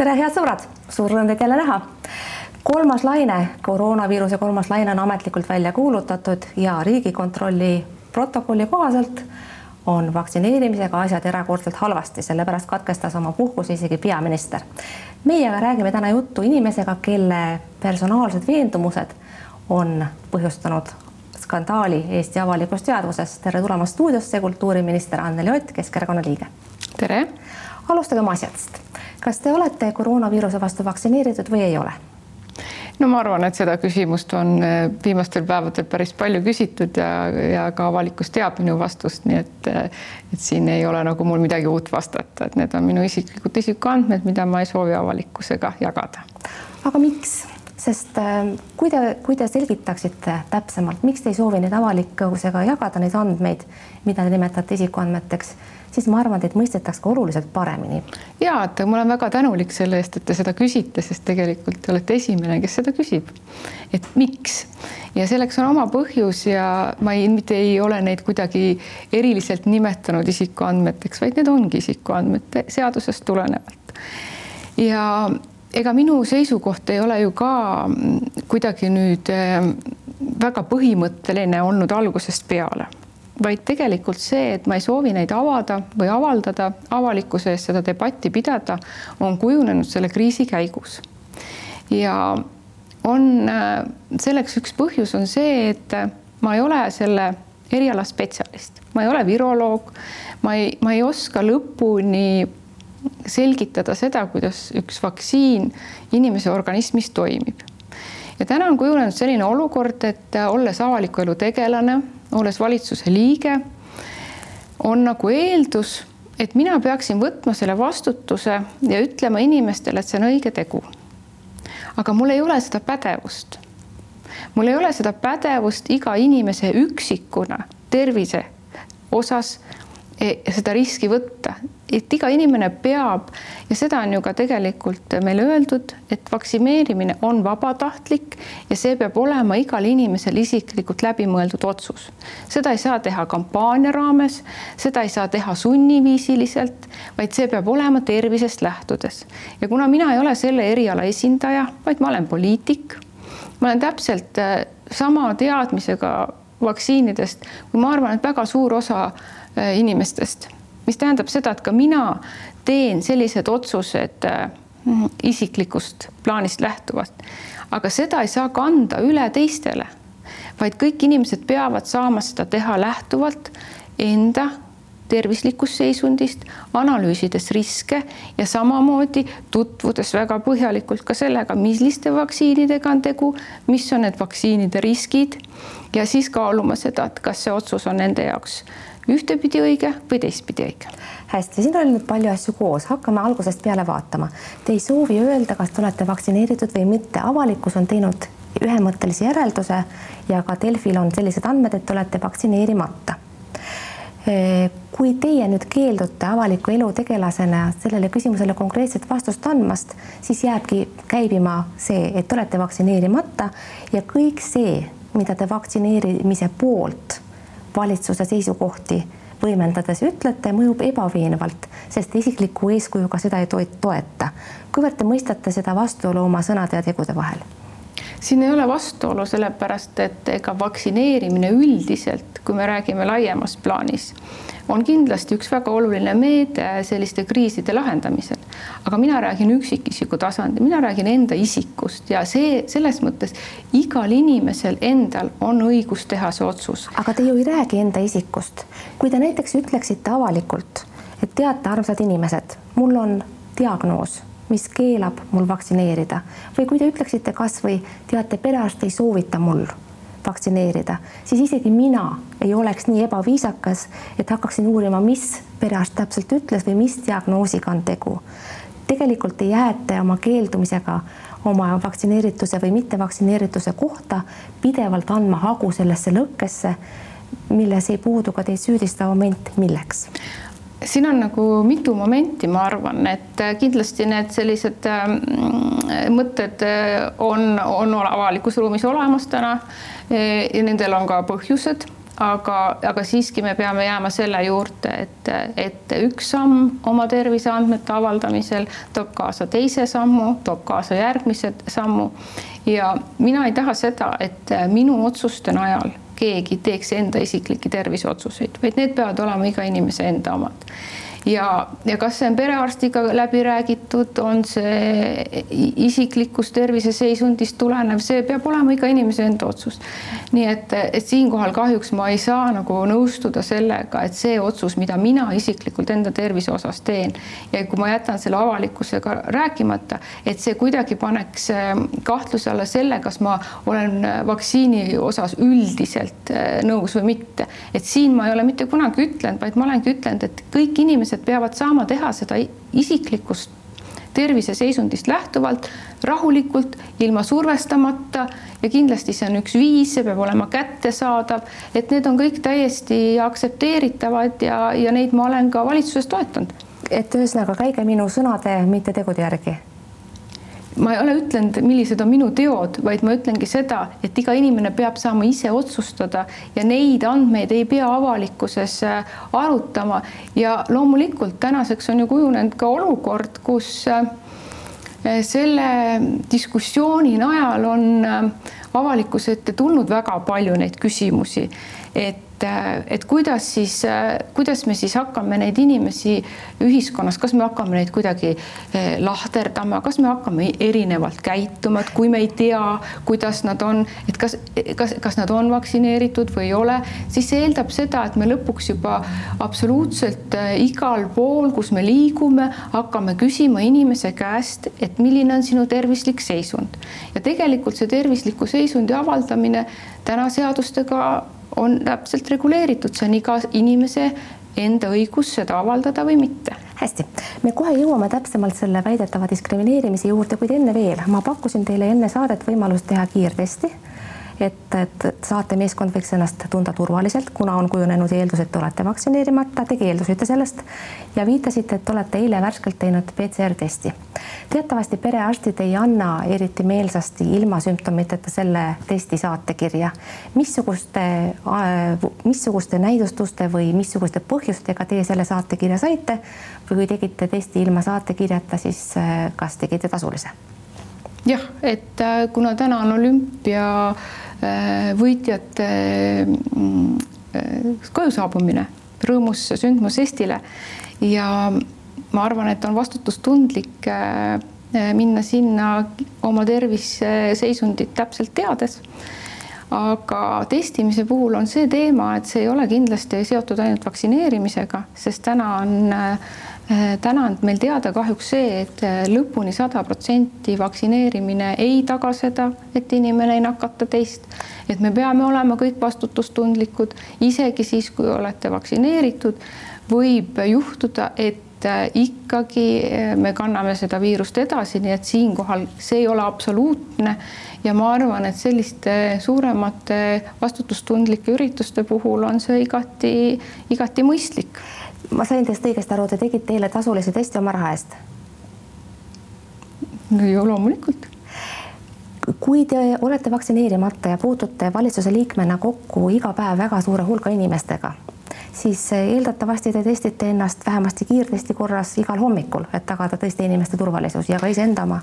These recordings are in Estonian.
tere, head sõbrad, suur rõõm teid jälle näha. kolmas laine, koroonaviiruse kolmas laine on ametlikult välja kuulutatud ja Riigikontrolli protokolli kohaselt on vaktsineerimisega asjad erakordselt halvasti, sellepärast katkestas oma puhkuse isegi peaminister. meie aga räägime täna juttu inimesega, kelle personaalsed veendumused on põhjustanud skandaali Eesti avalikus teadvuses. tere tulemast stuudiosse, kultuuriminister Anneli Ott, Keskerakonna liige. tere. Alustagem asjadest. kas te olete koroonaviiruse vastu vaktsineeritud või ei ole? no ma arvan, et seda küsimust on äh, viimastel päevadel päris palju küsitud ja, ja ka avalikkus teab minu vastust, nii et, äh, et siin ei ole nagu mul midagi uut vastata, et need on minu isiklikud isikuandmed, mida ma ei soovi avalikkusega jagada. aga miks? Sest äh, kui te, kui te selgitaksite täpsemalt, miks te ei soovi neid avalikkusega jagada, neid andmeid, mida te nimetate isikuandmeteks siis ma arvan, et mõistetaks ka oluliselt paremini. ja et ma olen väga tänulik selle eest, et te seda küsite, sest tegelikult te olete esimene, kes seda küsib. et miks ja selleks on oma põhjus ja ma ei, mitte ei ole neid kuidagi eriliselt nimetanud isikuandmeteks, vaid need ongi isikuandmete seadusest tulenevalt. ja ega minu seisukoht ei ole ju ka kuidagi nüüd eh, väga põhimõtteline olnud algusest peale. Vaid tegelikult see, et ma ei soovi neid avada või avaldada, avalikkuse ees seda debatti pidada, on kujunenud selle kriisi käigus. ja on äh, selleks üks põhjus on see, et ma ei ole selle eriala spetsialist, ma ei ole viroloog, ma ei, ma ei oska lõpuni selgitada seda, kuidas üks vaktsiin inimese organismis toimib. ja täna on kujunenud selline olukord, et olles avaliku elu tegelane olles valitsuse liige, on nagu eeldus, et mina peaksin võtma selle vastutuse ja ütlema inimestele, et see on õige tegu. aga mul ei ole seda pädevust. mul ei ole seda pädevust iga inimese üksikuna tervise osas seda riski võtta, et iga inimene peab ja seda on ju ka tegelikult meile öeldud, et vaktsineerimine on vabatahtlik ja see peab olema igal inimesel isiklikult läbimõeldud otsus. seda ei saa teha kampaania raames, seda ei saa teha sunniviisiliselt, vaid see peab olema tervisest lähtudes. ja kuna mina ei ole selle eriala esindaja, vaid ma olen poliitik, ma olen täpselt äh, sama teadmisega vaktsiinidest, kui ma arvan, et väga suur osa Äh, inimestest, mis tähendab seda, et ka mina teen sellised otsused äh, isiklikust plaanist lähtuvalt, aga seda ei saa kanda üle teistele, vaid kõik inimesed peavad saama seda teha lähtuvalt enda tervislikust seisundist, analüüsides riske ja samamoodi tutvudes väga põhjalikult ka sellega, milliste vaktsiinidega on tegu, mis on need vaktsiinide riskid ja siis kaaluma seda, et kas see otsus on nende jaoks ühtepidi õige või teistpidi õige. hästi, siin oli nüüd palju asju koos, hakkame algusest peale vaatama. Te ei soovi öelda, kas te olete vaktsineeritud või mitte, avalikkus on teinud ühemõttelise järelduse ja ka Delfil on sellised andmed, et te olete vaktsineerimata kui teie nüüd keeldute avaliku elu tegelasena sellele küsimusele konkreetset vastust andmast, siis jääbki käibima see, et te olete vaktsineerimata ja kõik see, mida te vaktsineerimise poolt valitsuse seisukohti võimendades ütlete, mõjub ebaveenvalt, sest isikliku eeskujuga seda ei toeta. kuivõrd te mõistate seda vastuolu oma sõnade ja tegude vahel? Siin ei ole vastuolu, sellepärast et ega vaktsineerimine üldiselt, kui me räägime laiemas plaanis, on kindlasti üks väga oluline meede selliste kriiside lahendamisel. aga mina räägin üksikisiku tasandil, mina räägin enda isikust ja see selles mõttes igal inimesel endal on õigus teha see otsus. aga te ju ei räägi enda isikust. kui te näiteks ütleksite avalikult, et teate, armsad inimesed, mul on diagnoos mis keelab mul vaktsineerida või kui te ütleksite kasvõi teate, perearst ei soovita mul vaktsineerida, siis isegi mina ei oleks nii ebaviisakas, et hakkaksin uurima, mis perearst täpselt ütles või mis diagnoosiga on tegu. tegelikult te jääte oma keeldumisega oma vaktsineerituse või mittevaktsineerituse kohta pidevalt andma hagu sellesse lõkkesse, milles ei puudu ka teid süüdistav moment, milleks? Siin on nagu mitu momenti, ma arvan, et kindlasti need sellised ähm, mõtted äh, on, on avalikus ruumis olemas täna äh, ja nendel on ka põhjused, aga, aga siiski me peame jääma selle juurde, et, et üks samm oma terviseandmete avaldamisel toob kaasa teise sammu, toob kaasa järgmise sammu. Ja mina ei taha seda, et minu otsuste najal keegi teeks enda isiklikke terviseotsuseid, vaid need peavad olema iga inimese enda omad ja, ja kas see on perearstiga läbi räägitud, on see isiklikust terviseseisundist tulenev, see peab olema iga inimese enda otsus. nii et, et siinkohal kahjuks ma ei saa nagu nõustuda sellega, et see otsus, mida mina isiklikult enda tervise osas teen ja kui ma jätan selle avalikkusega rääkimata, et see kuidagi paneks ähm, kahtluse alla selle, kas ma olen vaktsiini osas üldiselt äh, nõus või mitte. et siin ma ei ole mitte kunagi ütlenud, vaid ma olengi ütelnud, et kõik inimesed inimesed peavad saama teha seda isiklikust terviseseisundist lähtuvalt, rahulikult, ilma survestamata ja kindlasti see on üks viis, see peab olema kättesaadav, et need on kõik täiesti aktsepteeritavad ja, ja neid ma olen ka valitsuses toetanud. et ühesõnaga käige minu sõnade, mitte tegude järgi ma ei ole ütlenud, millised on minu teod, vaid ma ütlengi seda, et iga inimene peab saama ise otsustada ja neid andmeid ei pea avalikkuses äh, arutama. Ja loomulikult tänaseks on ju kujunenud ka olukord, kus äh, selle diskussiooni najal on äh, avalikkuse ette tulnud väga palju neid küsimusi, et et, et kuidas siis, kuidas me siis hakkame neid inimesi ühiskonnas, kas me hakkame neid kuidagi eh, lahterdama, kas me hakkame erinevalt käituma, et kui me ei tea, kuidas nad on, et kas, kas, kas nad on vaktsineeritud või ei ole, siis see eeldab seda, et me lõpuks juba absoluutselt eh, igal pool, kus me liigume, hakkame küsima inimese käest, et milline on sinu tervislik seisund. Ja tegelikult see tervisliku seisundi avaldamine täna seadustega on täpselt reguleeritud, see on iga inimese enda õigus seda avaldada või mitte. hästi, me kohe jõuame täpsemalt selle väidetava diskrimineerimise juurde, kuid enne veel, ma pakkusin teile enne saadet võimalust teha kiirtesti et, et saatemeeskond võiks ennast tunda turvaliselt, kuna on kujunenud eeldus, et te olete vaktsineerimata, te keeldusite sellest ja viitasite, et olete eile värskelt teinud PCR-testi. teatavasti perearstid ei anna eriti meelsasti ilma sümptomiteta selle testi saatekirja. missuguste, missuguste näidustuste või missuguste põhjustega teie selle saatekirja saite või kui tegite testi ilma saatekirjata, siis kas tegite tasulise? Jah, et äh, kuna täna on olümpia äh, mm, äh, koju saabumine, rõõmus sündmus Eestile ja ma arvan, et on vastutustundlik minna sinna oma terviseseisundit täpselt teades. aga testimise puhul on see teema, et see ei ole kindlasti seotud ainult vaktsineerimisega, sest täna on Äh, täna on meil teada kahjuks see, et äh, lõpuni sada protsenti vaktsineerimine ei taga seda, et inimene ei nakata teist. et me peame olema kõik vastutustundlikud, isegi siis, kui olete vaktsineeritud, võib juhtuda, et äh, ikkagi me kanname seda viirust edasi, nii et siinkohal see ei ole absoluutne ja ma arvan, et selliste suuremate vastutustundlike ürituste puhul on see igati, igati mõistlik ma sain teist õigesti aru, te tegite eile tasulise testi oma raha eest? no ju loomulikult. kui te olete vaktsineerimata ja puutute valitsuse liikmena kokku iga päev väga suure hulga inimestega, siis eeldatavasti te testite ennast vähemasti kiirtesti korras igal hommikul, et tagada tõesti inimeste turvalisus ja ka iseenda oma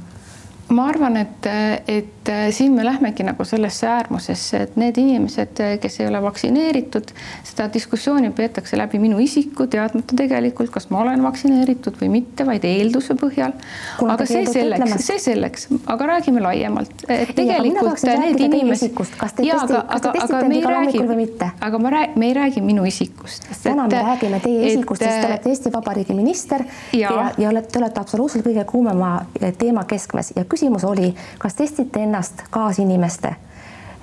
ma arvan, et, et siin me lähmegi nagu sellesse äärmusesse, et need inimesed, kes ei ole vaktsineeritud, seda diskussiooni peetakse läbi minu isiku, teadmata tegelikult, kas ma olen vaktsineeritud või mitte, vaid eelduse põhjal. aga see selleks, see selleks, aga räägime laiemalt. tegelikult ei, need inimesed. kas te testi, kas te testate igal hommikul või mitte? aga ma räägin, me ei räägi minu isikust. täna me räägime teie isikust, sest te olete Eesti Vabariigi minister ja, ja, ja olete, te olete absoluutselt kõige kuumema teema keskmes ja küsimus oli, kas testite ennast kaasinimeste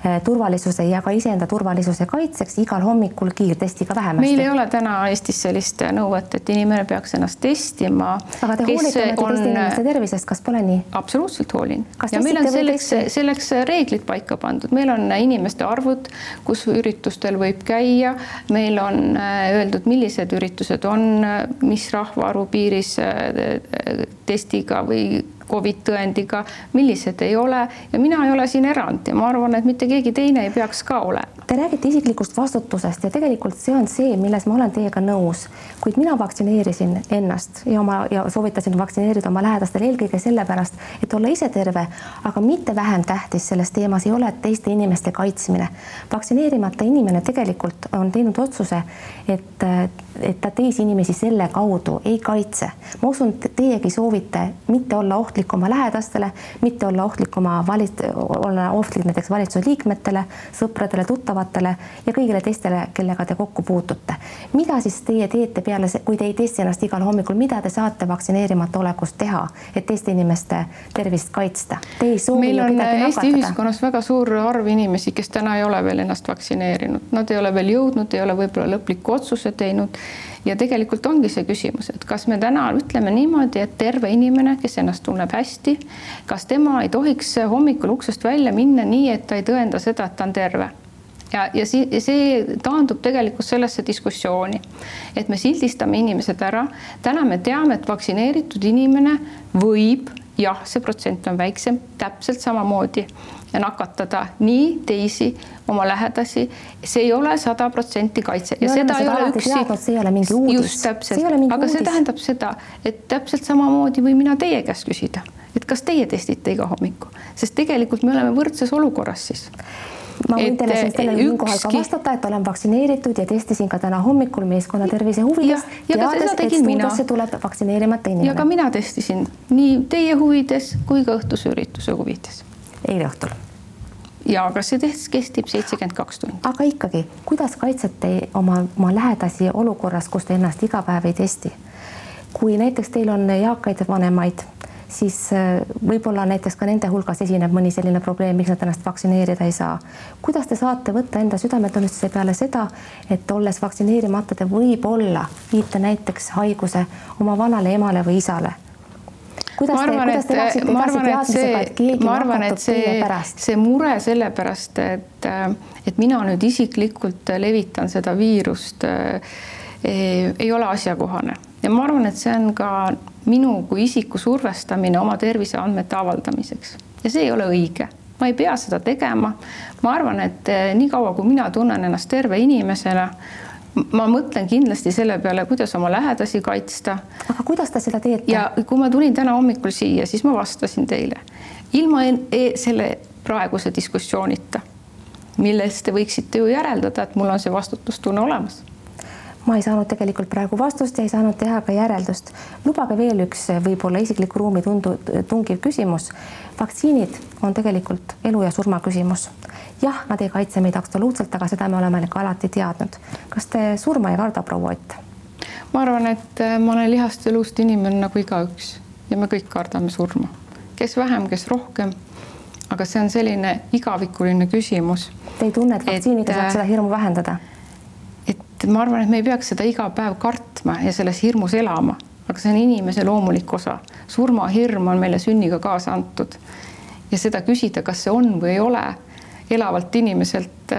Eh, turvalisuse ja ka iseenda turvalisuse kaitseks igal hommikul kiirtestiga vähemasti. meil ei ole täna Eestis sellist nõuet, et inimene peaks ennast testima. aga te hoolite on... teiste inimeste tervisest, kas pole nii? absoluutselt hoolin. ja meil on selleks, selleks reeglid paika pandud, meil on inimeste arvud, kus üritustel võib käia, meil on öeldud, millised üritused on, mis rahvaarvu piiris testiga või Covid tõendiga, millised ei ole ja mina ei ole siin erand ja ma arvan, et mitte keegi teine ei peaks ka olema. Te Te räägite isiklikust vastutusest ja tegelikult see on see, milles ma olen teiega nõus, kuid mina vaktsineerisin ennast ja oma ja soovitasin vaktsineerida oma lähedastel eelkõige sellepärast, et olla ise terve, aga mitte vähem tähtis selles teemas ei ole teiste inimeste kaitsmine. vaktsineerimata inimene tegelikult on teinud otsuse, et, et ta teisi inimesi selle kaudu ei kaitse. ma usun, et teiegi soovite mitte olla ohtlik oma lähedastele, mitte olla ohtlik oma valit-, olla ohtlik näiteks valitsuse liikmetele, sõpradele, tuttavatele ja kõigile teistele, kellega te kokku puutute. mida siis teie teete peale, kui te ei testi ennast igal hommikul, mida te saate vaktsineerimata olekust teha, et teiste inimeste tervist kaitsta? Te ei soovi meil on Eesti ühiskonnas väga suur arv inimesi, kes täna ei ole veel ennast vaktsineerinud, nad ei ole veel jõudnud, ei ole võib-olla lõplikku otsuse teinud ja tegelikult ongi see küsimus, et kas me täna ütleme niimoodi, et terve inimene, kes ennast tunneb hästi, kas tema ei tohiks hommikul uksest välja minna nii, et ta ei tõenda seda, et ta on terve ja, ja see, see taandub tegelikult sellesse diskussiooni, et me sildistame inimesed ära. täna me teame, et vaktsineeritud inimene võib, jah, see protsent on väiksem, täpselt samamoodi nakatada nii teisi, oma lähedasi. see ei ole sada protsenti kaitse ja seda oleme ei seda ole üksi. see ei ole mingi uudis. just täpselt, See aga see uudis. tähendab seda, et täpselt samamoodi võin mina teie käest küsida, et kas teie testite iga hommiku, sest tegelikult me oleme võrdses olukorras siis ma võin teile siis sellele eh, siinkohal ka ükski- vastata, et olen vaktsineeritud ja testisin ka täna hommikul meeskonna tervise huvides, Ja- ja ka teades, seda et stuudiosse tuleb vaktsineerimata ja ka inimene mina testisin nii teie huvides kui ka õhtuse ürituse huvides eile õhtul. Ja kas see test kestib seitsekümmend kaks tundi? aga ikkagi, kuidas kaitsete oma, oma lähedasi olukorras, kus te ennast iga päev ei testi? kui näiteks teil on eakaid vanemaid, siis äh, võib-olla näiteks ka nende hulgas esineb mõni selline probleem, miks nad ennast vaktsineerida ei saa. kuidas te saate võtta enda südametunnistuse peale seda, et olles vaktsineerimata, te võib-olla viite näiteks haiguse oma vanale emale või isale? Kuidas ma te, arvan, kuidas te läheksite ma edasi arvan, teadmisega, et keegi arvan, nakatub teie pärast? see mure sellepärast, et, et mina nüüd isiklikult levitan seda viirust, ei ole asjakohane ja ma arvan, et see on ka minu kui isiku survestamine oma terviseandmete avaldamiseks ja see ei ole õige ma ei pea seda tegema. ma arvan, et niikaua, kui mina tunnen ennast terve inimesena, ma mõtlen kindlasti selle peale, kuidas oma lähedasi kaitsta aga kuidas te seda teete? ja kui ma tulin täna hommikul siia, siis ma vastasin teile ilma e selle praeguse diskussioonita, millest te võiksite ju järeldada, et mul on see vastutustunne olemas. Ma ei saanud tegelikult praegu vastust ja ei saanud teha ka järeldust. lubage veel üks võib-olla isikliku ruumi tundu, tungiv küsimus. vaktsiinid on tegelikult elu ja surma küsimus. jah, nad ei kaitse meid absoluutselt, aga seda me oleme ka alati teadnud. kas te surma ei karda, proua Ott? ma arvan, et äh, ma olen lihast ja luust inimene nagu igaüks ja me kõik kardame surma, kes vähem, kes rohkem. aga see on selline igavikuline küsimus. Te ei tunne, et vaktsiiniga saab seda hirmu vähendada? Et ma arvan, et me ei peaks seda iga päev kartma ja selles hirmus elama, aga see on inimese loomulik osa. surmahirm on meile sünniga kaasa antud ja seda küsida, kas see on või ei ole elavalt inimeselt.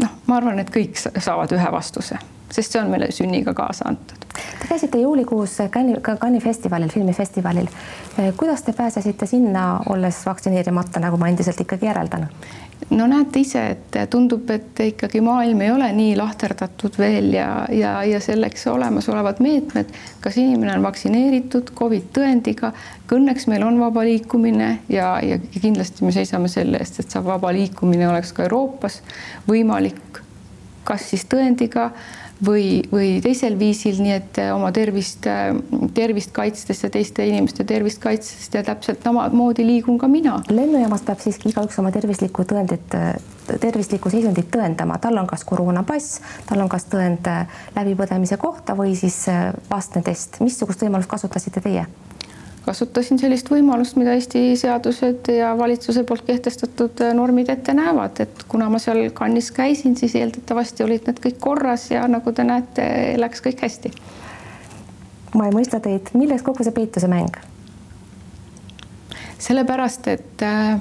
noh, ma arvan, et kõik sa- saavad ühe vastuse, sest see on meile sünniga kaasa antud. Te käisite juulikuus Cannes'i, Cannes'i festivalil, filmifestivalil. kuidas te pääsesite sinna, olles vaktsineerimata, nagu ma endiselt ikkagi järeldan? No näete ise, et tundub, et ikkagi maailm ei ole nii lahterdatud veel ja, ja, ja selleks olemasolevad meetmed, kas inimene on vaktsineeritud Covid tõendiga, õnneks meil on vaba liikumine ja, ja kindlasti me seisame selle eest, et see vaba liikumine oleks ka Euroopas võimalik, kas siis tõendiga või, või teisel viisil, nii et oma tervist, tervist kaitstes ja teiste inimeste tervist kaitstes ja täpselt samamoodi liigun ka mina lennujaamas peab siiski igaüks oma tervislikku tõendit, tervislikku seisundit tõendama, tal on kas koroonapass, tal on kas tõend läbipõdemise kohta või siis vastne test. missugust võimalust kasutasite teie? Kasutasin sellist võimalust, mida Eesti seadused ja valitsuse poolt kehtestatud normid ette näevad, et kuna ma seal kannis käisin, siis eeldatavasti olid need kõik korras ja nagu te näete, läks kõik hästi. ma ei mõista teid, milles kogu see peituse mäng? sellepärast, et äh,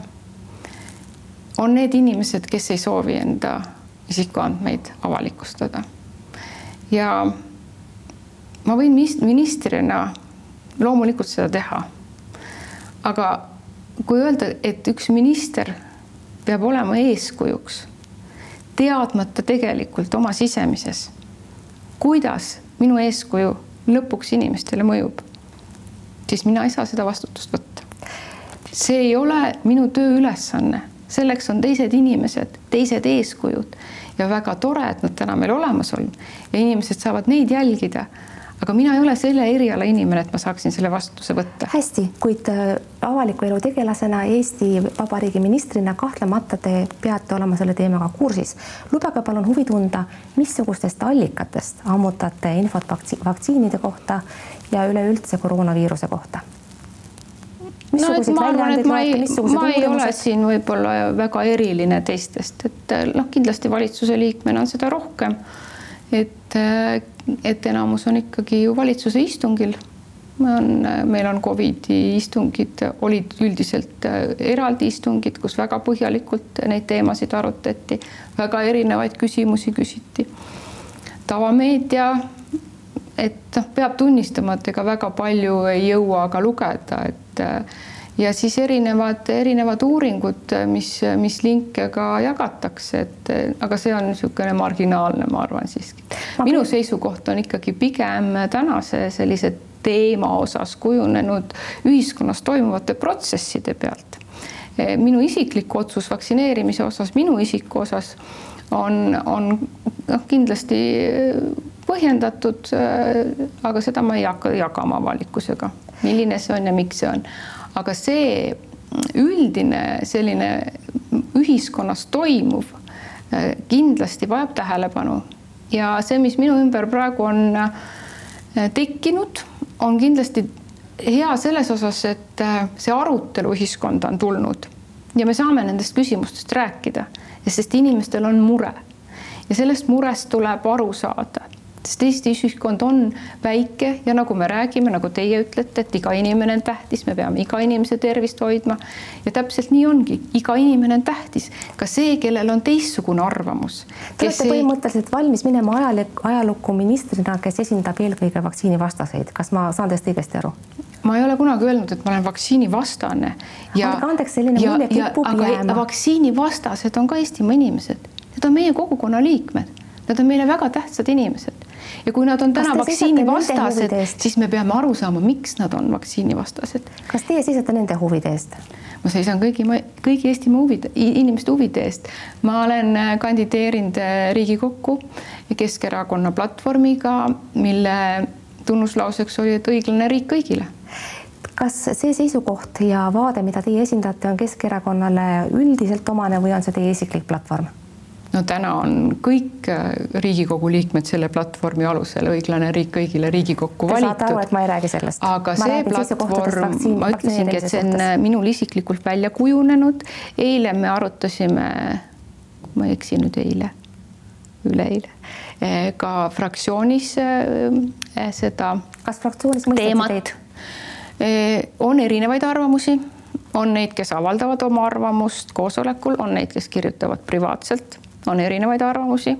on need inimesed, kes ei soovi enda isikuandmeid avalikustada. ja ma võin ministrina loomulikult seda teha. aga kui öelda, et üks minister peab olema eeskujuks teadmata tegelikult oma sisemises, kuidas minu eeskuju lõpuks inimestele mõjub, siis mina ei saa seda vastutust võtta. see ei ole minu tööülesanne, selleks on teised inimesed, teised eeskujud ja väga tore, et nad täna meil olemas on ja inimesed saavad neid jälgida aga mina ei ole selle eriala inimene, et ma saaksin selle vastutuse võtta. hästi, kuid äh, avaliku elu tegelasena, Eesti Vabariigi ministrina kahtlemata te peate olema selle teemaga kursis. lubage palun huvi tunda, missugustest allikatest ammutate infot vaktsi vaktsiinide kohta ja üleüldse koroonaviiruse kohta no et ma arvan, et ma ei, ma ei ole siin võib-olla väga eriline teistest, et noh, kindlasti valitsuse liikmena on seda rohkem. et et enamus on ikkagi ju valitsuse istungil. on, meil on Covidi istungid, olid üldiselt äh, eraldi istungid, kus väga põhjalikult neid teemasid arutati, väga erinevaid küsimusi küsiti. tavameedia, et noh, peab tunnistama, et ega väga palju ei jõua ka lugeda, et äh, ja siis erinevad, erinevad uuringud, mis, mis linke ka jagatakse, et aga see on niisugune marginaalne, ma arvan siiski. minu seisukoht on ikkagi pigem tänase sellise teema osas kujunenud ühiskonnas toimuvate protsesside pealt. minu isiklik otsus vaktsineerimise osas, minu isiku osas on, on noh, kindlasti põhjendatud, aga seda ma ei hakka jagama avalikkusega, milline see on ja miks see on aga see üldine selline ühiskonnas toimuv äh, kindlasti vajab tähelepanu. Ja see, mis minu ümber praegu on äh, tekkinud, on kindlasti hea selles osas, et äh, see arutelu ühiskonda on tulnud. Ja me saame nendest küsimustest rääkida, sest inimestel on mure. Ja sellest murest tuleb aru saada sest Eesti ühiskond on väike ja nagu me räägime, nagu teie ütlete, et iga inimene on tähtis, me peame iga inimese tervist hoidma. ja täpselt nii ongi, iga inimene on tähtis, ka see, kellel on teistsugune arvamus. Te olete ei... põhimõtteliselt valmis minema ajalukku, ajalukku ministrina, kes esindab eelkõige vaktsiinivastaseid, kas ma saan teist õigesti aru? ma ei ole kunagi öelnud, et ma olen vaktsiinivastane. andke andeks, selline mulje kipub jääma. vaktsiinivastased on ka Eestimaa inimesed, need on meie kogukonna liikmed Nad on meile väga tähtsad inimesed ja kui nad on täna vaktsiinivastased, siis me peame aru saama, miks nad on vaktsiinivastased. kas teie seisate nende huvide eest? ma seisan kõigi, kõigi Eestimaa huvide, inimeste huvide eest. ma olen äh, kandideerinud äh, Riigikokku Keskerakonna platvormiga, mille tunnuslauseks oli, et õiglane riik kõigile kas see seisukoht ja vaade, mida teie esindate, on Keskerakonnale üldiselt omane või on see teie isiklik platvorm? No täna on kõik äh, Riigikogu liikmed selle platvormi alusel õiglane riik kõigile Riigikokku valitud. Te saate aru, et ma ei räägi sellest. aga ma see platvorm, ma ütlesingi, et see on suhtes. minul isiklikult välja kujunenud. eile me arutasime, ma ei eksi nüüd eile, üleeile, eh, ka fraktsioonis seda. kas fraktsioonis mõisteti teid? On erinevaid arvamusi on neid, kes avaldavad oma arvamust koosolekul, on neid, kes kirjutavad privaatselt on erinevaid arvamusi.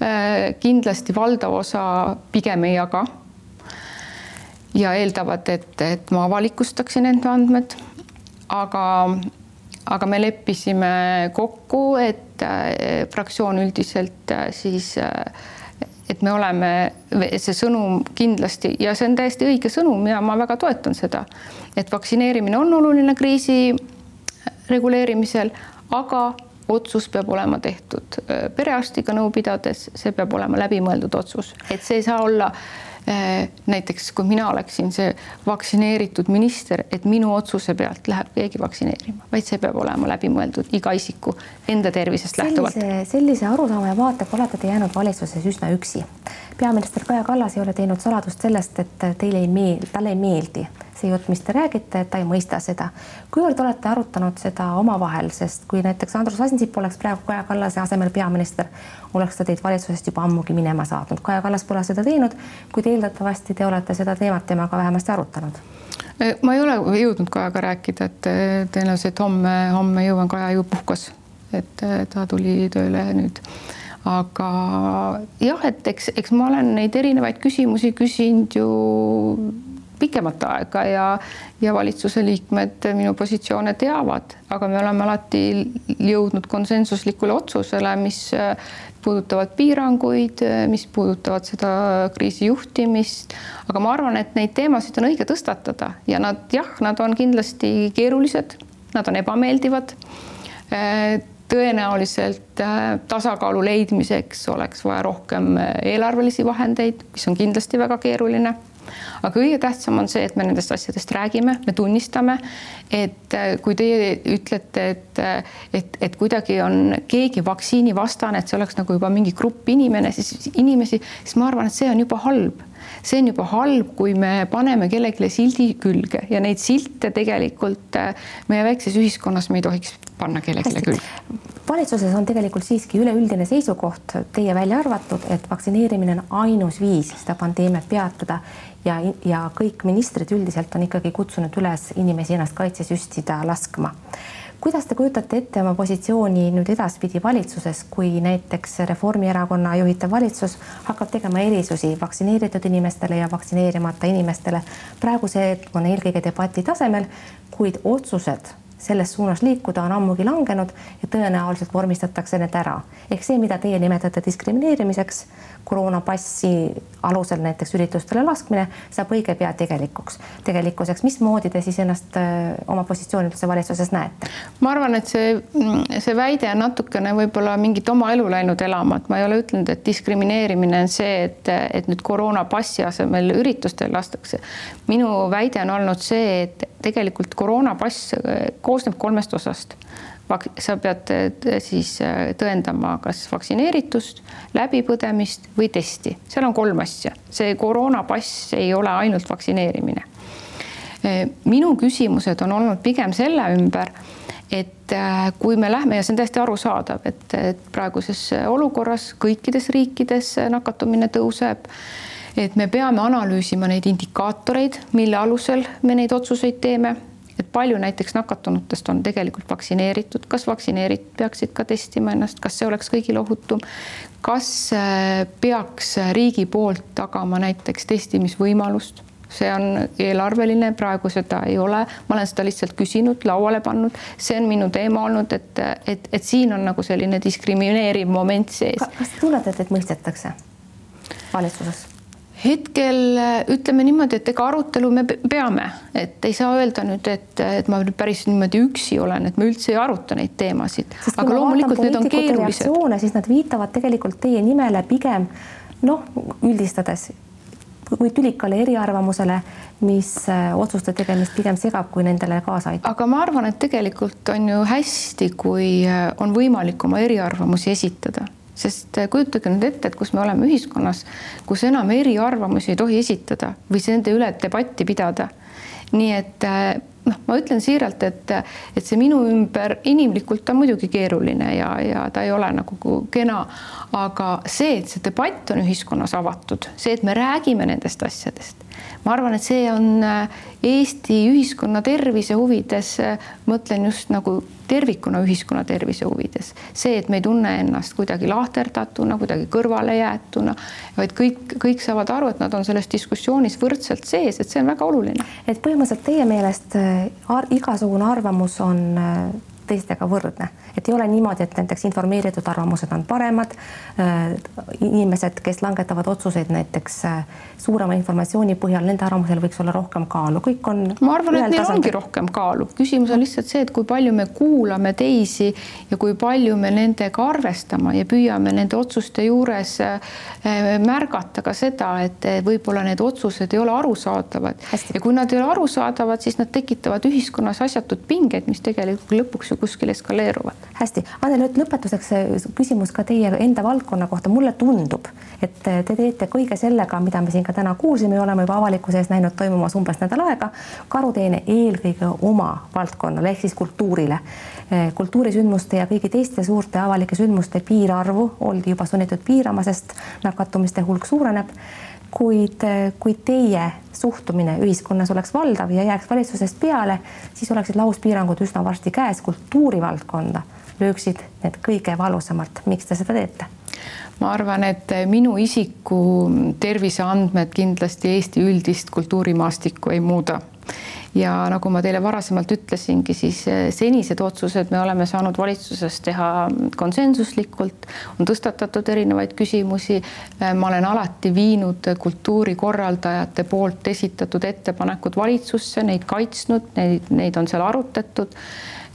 Äh, kindlasti valdav osa pigem ei jaga. ja eeldavad, et, et ma avalikustaksin enda andmed. aga, aga me leppisime kokku, et äh, fraktsioon üldiselt äh, siis et me oleme, see sõnum kindlasti ja see on täiesti õige sõnum ja ma väga toetan seda, et vaktsineerimine on oluline kriisi reguleerimisel, aga otsus peab olema tehtud äh, perearstiga nõu pidades, see peab olema läbimõeldud otsus, et see ei saa olla äh, näiteks kui mina oleksin see vaktsineeritud minister, et minu otsuse pealt läheb keegi vaktsineerima, vaid see peab olema läbimõeldud iga isiku enda tervisest lähtuvalt. sellise arusaama ja vaatega olete te jäänud valitsuses üsna üksi. peaminister Kaja Kallas ei ole teinud saladust sellest, et teile ei meeldi, talle ei meeldi see jutt, mis te räägite, et ta ei mõista seda. kuivõrd olete arutanud seda omavahel, sest kui näiteks Andrus Ansip oleks praegu Kaja Kallase asemel peaminister, oleks ta teid valitsusest juba ammugi minema saatnud. Kaja Kallas pole seda teinud, kuid eeldatavasti te olete seda teemat temaga vähemasti arutanud ma ei ole jõudnud Kajaga rääkida, et e, tõenäoliselt homme, homme jõuan, Kaja ju puhkas, et e, ta tuli tööle nüüd aga jah, et eks, eks ma olen neid erinevaid küsimusi küsinud ju pikemat aega ja, ja valitsuse liikmed minu positsioone teavad, aga me oleme alati jõudnud konsensuslikule otsusele, mis puudutavad piiranguid, mis puudutavad seda kriisi juhtimist, aga ma arvan, et neid teemasid on õige tõstatada. Ja nad jah, nad on kindlasti keerulised, nad on ebameeldivad. Tõenäoliselt äh, tasakaalu leidmiseks oleks vaja rohkem äh, eelarvelisi vahendeid, mis on kindlasti väga keeruline. Aga kõige tähtsam on see, et me nendest asjadest räägime, me tunnistame, et äh, kui teie ütlete, et, et, et kuidagi on keegi vaktsiinivastane, et see oleks nagu juba mingi grupp inimene, siis inimesi, siis ma arvan, et see on juba halb see on juba halb, kui me paneme kellelegi sildi külge ja neid silte tegelikult meie väikses ühiskonnas me ei tohiks panna kellelegi külge? Valitsuses on tegelikult siiski üleüldine seisukoht, teie välja arvatud, et vaktsineerimine on ainus viis seda pandeemiat peatada ja, ja kõik ministrid üldiselt on ikkagi kutsunud üles inimesi ennast kaitsesüstida laskma kuidas te kujutate ette oma positsiooni nüüd edaspidi valitsuses, kui näiteks Reformierakonna juhitav valitsus hakkab tegema erisusi vaktsineeritud inimestele ja vaktsineerimata inimestele? praegu see on eelkõige debati tasemel, kuid otsused selles suunas liikuda on ammugi langenud ja tõenäoliselt vormistatakse need ära. ehk see, mida teie nimetate diskrimineerimiseks, koroonapassi alusel näiteks üritustele laskmine, saab õige pea tegelikuks, tegelikkuseks. mismoodi te siis ennast oma positsiooni üldse valitsuses näete? ma arvan, et see, see väide on natukene võib-olla mingit oma elu läinud elama, et ma ei ole ütelnud, et diskrimineerimine on see, et, et nüüd koroonapassi asemel üritustele lastakse. minu väide on olnud see, et tegelikult koroonapass koosneb kolmest osast. sa pead eh, siis eh, tõendama kas vaktsineeritust, läbipõdemist või testi, seal on kolm asja, see koroonapass ei ole ainult vaktsineerimine. Minu küsimused on olnud pigem selle ümber, et kui me lähme ja see on täiesti arusaadav, et praeguses olukorras kõikides riikides nakatumine tõuseb et me peame analüüsima neid indikaatoreid, mille alusel me neid otsuseid teeme et palju näiteks nakatunutest on tegelikult vaktsineeritud, kas vaktsineeritud peaksid ka testima ennast, kas see oleks kõigile ohutum, kas äh, peaks riigi poolt tagama näiteks testimisvõimalust see on eelarveline, praegu seda ei ole, ma olen seda lihtsalt küsinud, lauale pannud, see on minu teema olnud, et, et, et siin on nagu selline diskrimineeriv moment sees. kas te tunnete, et mõistetakse valitsuses? Hetkel äh, ütleme niimoodi, et ega arutelu me peame, et ei saa öelda nüüd, et, et ma nüüd päris niimoodi üksi olen, et me üldse ei aruta neid teemasid. aga loomulikult need on keerulised. siis nad viitavad tegelikult teie nimele pigem noh, üldistades kui tülikale eriarvamusele, mis äh, otsuste tegemist pigem segab, kui nendele kaasa aitab. aga ma arvan, et tegelikult on ju hästi, kui äh, on võimalik oma eriarvamusi esitada sest äh, kujutage nüüd ette, et kus me oleme ühiskonnas, kus enam eriarvamusi ei tohi esitada või nende üle debatti pidada. nii et äh, noh, ma ütlen siiralt, et, et see minu ümber inimlikult on muidugi keeruline ja, ja ta ei ole nagu kena, aga see, et see debatt on ühiskonnas avatud, see, et me räägime nendest asjadest ma arvan, et see on äh, Eesti ühiskonna tervise huvides, äh, mõtlen just nagu tervikuna ühiskonna tervise huvides, see, et me ei tunne ennast kuidagi lahterdatuna, kuidagi kõrvalejäetuna, vaid kõik, kõik saavad aru, et nad on selles diskussioonis võrdselt sees, et see on väga oluline. et põhimõtteliselt teie meelest äh, ar igasugune arvamus on teistega võrdne, et ei ole niimoodi, et näiteks informeeritud arvamused on paremad. Äh, inimesed, kes langetavad otsuseid näiteks äh, suurema informatsiooni põhjal, nende arvamusel võiks olla rohkem kaalu, kõik on. ma arvan, et neil tasandil. ongi rohkem kaalu, küsimus on lihtsalt see, et kui palju me kuulame teisi ja kui palju me nendega arvestame ja püüame nende otsuste juures äh, märgata ka seda, et võib-olla need otsused ei ole arusaadavad ja kui nad ei ole arusaadavad, siis nad tekitavad ühiskonnas asjatud pingeid, mis tegelikult lõpuks ju kuskil eskaleeruvad. hästi, Anneli, nüüd lõpetuseks küsimus ka teie enda valdkonna kohta. mulle tundub, et te teete kõige sellega, mida me siin ka täna kuulsime ja oleme juba avalikkuse ees näinud toimumas umbes nädal aega, karuteene eelkõige oma valdkonnale ehk siis kultuurile. kultuurisündmuste ja kõigi teiste suurte avalike sündmuste piirarvu oldi juba sunnitud piirama, sest nakatumiste hulk suureneb kuid kui teie suhtumine ühiskonnas oleks valdav ja jääks valitsusest peale, siis oleksid lauspiirangud üsna varsti käes, kultuurivaldkonda lööksid need kõige valusamalt. miks te seda teete? ma arvan, et minu isiku terviseandmed kindlasti Eesti üldist kultuurimaastikku ei muuda ja nagu ma teile varasemalt ütlesingi, siis eh, senised otsused me oleme saanud valitsuses teha konsensuslikult, on tõstatatud erinevaid küsimusi. Eh, ma olen alati viinud kultuurikorraldajate poolt esitatud ettepanekud valitsusse, neid kaitsnud, neid, neid on seal arutatud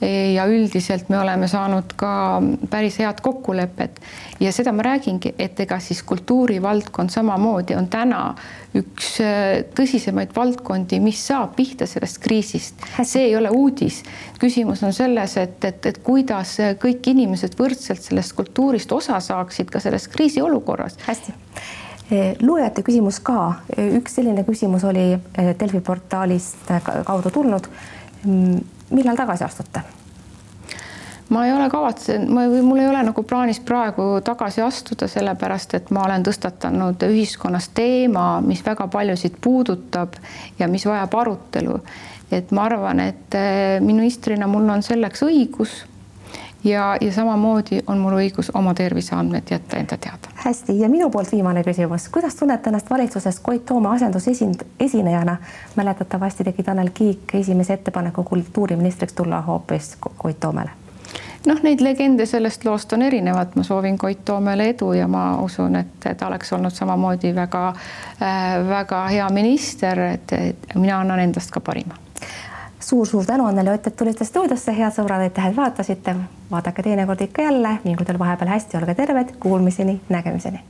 ja üldiselt me oleme saanud ka päris head kokkulepet ja seda ma räägingi, et ega siis kultuurivaldkond samamoodi on täna üks äh, tõsisemaid valdkondi, mis saab pihta sellest kriisist. see ei ole uudis. küsimus on selles, et, et, et kuidas kõik inimesed võrdselt sellest kultuurist osa saaksid ka selles kriisiolukorras. hästi loojate küsimus ka, üks selline küsimus oli Delfi portaalist kaudu tulnud mm, millal tagasi astute? ma ei ole kavatsenud, ma või mul ei ole nagu plaanis praegu tagasi astuda, sellepärast et ma olen tõstatanud ühiskonnas teema, mis väga paljusid puudutab ja mis vajab arutelu. et ma arvan, et eh, ministrina mul on selleks õigus ja, ja samamoodi on mul õigus oma terviseandmed jätta enda teada. hästi. Ja minu poolt viimane küsimus, kuidas tunnete ennast valitsuses Koit Toome asendusesind-, esinejana? mäletatavasti tegi Tanel Kiik esimese ettepaneku kultuuriministriks tulla hoopis Koit Toomele. Noh, neid legende sellest loost on erinevad, ma soovin Koit Toomele edu ja ma usun, et ta oleks olnud samamoodi väga äh,, hea minister, et mina annan endast ka parima suur-suur tänu Anneli Ott, et tulite stuudiosse, head sõbrad, aitäh, et vaatasite. vaadake teinekord ikka jälle, mingu teil vahepeal hästi, olge terved, kuulmiseni, nägemiseni